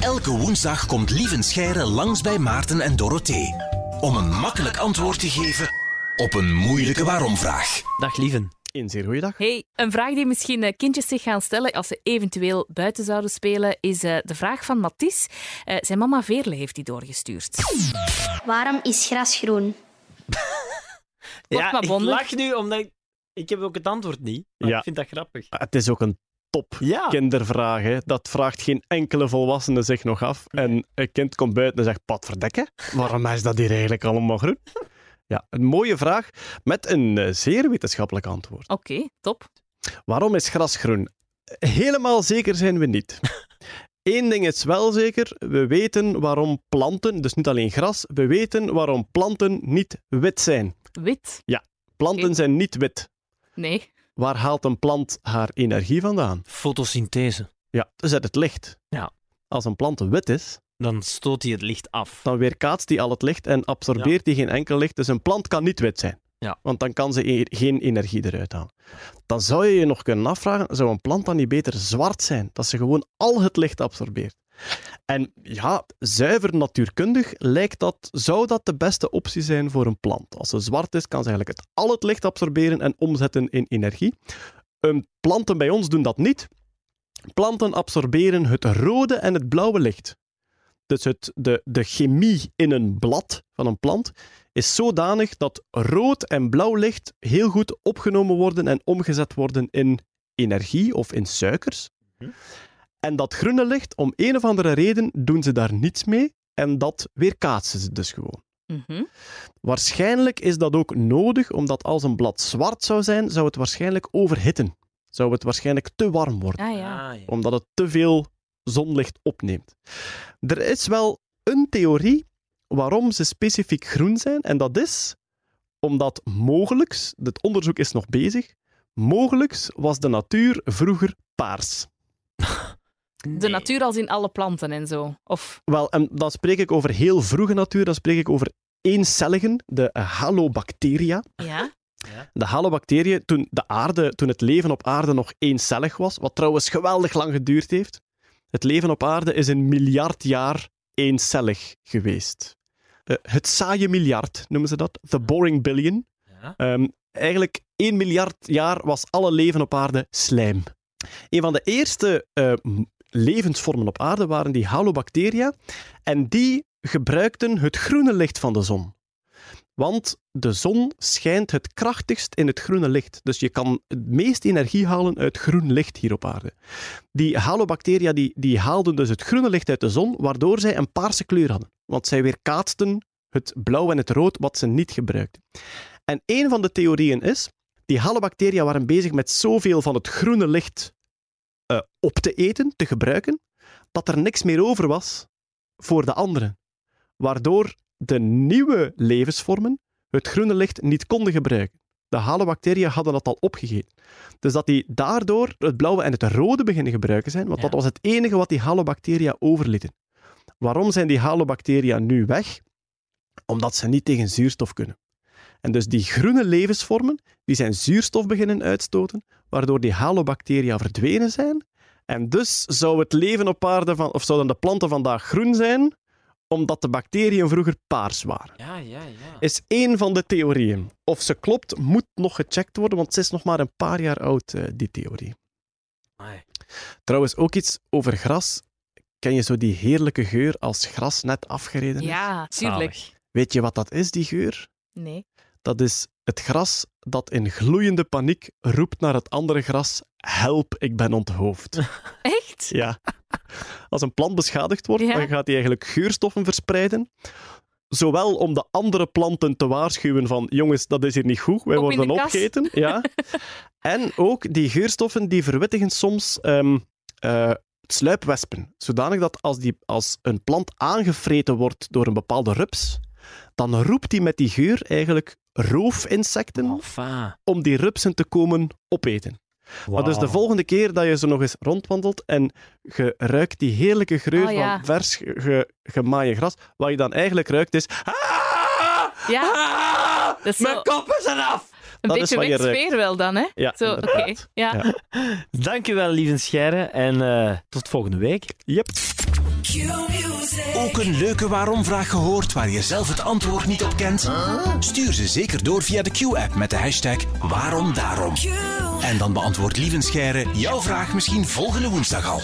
Elke woensdag komt Lieven Scheire langs bij Maarten en Dorothee. Om een makkelijk antwoord te geven op een moeilijke waarom-vraag. Dag lieven. Een zeer goede dag. Hey, een vraag die misschien eh, kindjes zich gaan stellen als ze eventueel buiten zouden spelen, is eh, de vraag van Mathies. Eh, zijn mama Veerle heeft die doorgestuurd. Waarom is gras groen? Ja, maar ik lach nu omdat ik, ik heb ook het antwoord niet. Maar Ja. ik vind dat grappig. Het is ook een top Ja. kindervraag. Hè. Dat vraagt geen enkele volwassene zich nog af. En een kind komt buiten en zegt, verdekken, waarom is dat hier eigenlijk allemaal groen? Ja, een mooie vraag met een eh, zeer wetenschappelijk antwoord. Oké, top. Waarom is gras groen? Helemaal zeker zijn we niet. Eén ding is wel zeker, we weten waarom planten, dus niet alleen gras, we weten waarom planten niet wit zijn. Wit? Planten Oké. zijn niet wit. Nee. Waar haalt een plant haar energie vandaan? Fotosynthese. Ja, dus uit het licht. Ja. Als een plant wit is, Dan stoot hij het licht af. dan weerkaatst die al het licht en absorbeert die geen enkel licht. Dus een plant kan niet wit zijn. Ja. Want dan kan ze e- geen energie eruit halen. Dan zou je je nog kunnen afvragen, zou een plant dan niet beter zwart zijn? Dat ze gewoon al het licht absorbeert. En ja, zuiver natuurkundig lijkt dat, zou dat de beste optie zijn voor een plant. Als ze zwart is, kan ze eigenlijk het, al het licht absorberen en omzetten in energie. Een planten bij ons doen dat niet. Planten absorberen het rode en het blauwe licht. Dus het, de, de chemie in een blad van een plant is zodanig dat rood en blauw licht heel goed opgenomen worden en omgezet worden in energie of in suikers. En dat groene licht, om een of andere reden, doen ze daar niets mee en dat weerkaatsen ze dus gewoon. Mhm. Waarschijnlijk is dat ook nodig, omdat als een blad zwart zou zijn, zou het waarschijnlijk overhitten. Zou het waarschijnlijk te warm worden Ah ja. Ah, ja. omdat het te veel zonlicht opneemt. Er is wel een theorie waarom ze specifiek groen zijn, en dat is omdat mogelijks, het onderzoek is nog bezig, mogelijks was de natuur vroeger paars. De natuur als in alle planten en zo. Of, Wel, en dan spreek ik over heel vroege natuur, dan spreek ik over eencelligen, de halobacteria. ja. De halobacteriën, toen, de aarde, toen het leven op aarde nog eencellig was, wat trouwens geweldig lang geduurd heeft. Het leven op aarde is een miljard jaar eencellig geweest. Eh, het saaie miljard noemen ze dat, the boring billion. Ja. Ehm, eigenlijk 1 miljard jaar was alle leven op aarde slijm. Een van de eerste eh, levensvormen op aarde waren die halobacteria. En die gebruikten het groene licht van de zon. Want de zon schijnt het krachtigst in het groene licht. Dus je kan het meest energie halen uit groen licht hier op aarde. Die halobacteria die, die haalden dus het groene licht uit de zon, waardoor zij een paarse kleur hadden. Want zij weerkaatsten het blauw en het rood wat ze niet gebruikten. En een van de theorieën is, die halobacteria waren bezig met zoveel van het groene licht eh, op te eten, te gebruiken, dat er niks meer over was voor de anderen. Waardoor de nieuwe levensvormen het groene licht niet konden gebruiken. De halobacteriën hadden dat al opgegeten. Dus dat die daardoor het blauwe en het rode beginnen gebruiken zijn, want Ja. dat was het enige wat die halobacteria overlieten. Waarom zijn die halobacteria nu weg? Omdat ze niet tegen zuurstof kunnen. En dus die groene levensvormen, die zijn zuurstof beginnen uitstoten, waardoor die halobacteria verdwenen zijn. En dus zou het leven op aarde van, of zouden de planten vandaag groen zijn, omdat de bacteriën vroeger paars waren. Ja, ja, ja. Is één van de theorieën. Of ze klopt, moet nog gecheckt worden, want ze is nog maar een paar jaar oud, eh, die theorie. Trouwens, ook iets over gras. Ken je zo die heerlijke geur als gras net afgereden is? Ja, tuurlijk. Zalig. Weet je wat dat is, die geur? Nee. Dat is het gras dat in gloeiende paniek roept naar het andere gras: Help, ik ben onthoofd. Echt? Ja. Als een plant beschadigd wordt, Ja. dan gaat hij eigenlijk geurstoffen verspreiden. Zowel om de andere planten te waarschuwen van jongens, dat is hier niet goed, wij Op worden opgegeten. Ja. en ook die geurstoffen die verwittigen soms ehm, eh, sluipwespen. Zodanig dat als, die, als een plant aangevreten wordt door een bepaalde rups, dan roept hij met die geur eigenlijk roofinsecten Enfin. om die rupsen te komen opeten. Maar dus de volgende keer dat je zo nog eens rondwandelt en je ruikt die heerlijke geur Oh, ja. van vers ge- gemaaien gras, wat je dan eigenlijk ruikt is... Ah! Ja. Ah! Dat is Mijn zo- kop is eraf! Een dat is beetje wat je ruikt. wegsfeer wel dan, hè? Ja, Zo, oké. inderdaad. Ja. Ja. Dankjewel, lieve Scheire. En eh, tot volgende week. Yep. Ook een leuke waarom-vraag gehoord waar je zelf het antwoord niet op kent? Stuur ze zeker door via de Q-app met de hashtag waarom daarom. En dan beantwoordt Lieven Scheire jouw vraag misschien volgende woensdag al.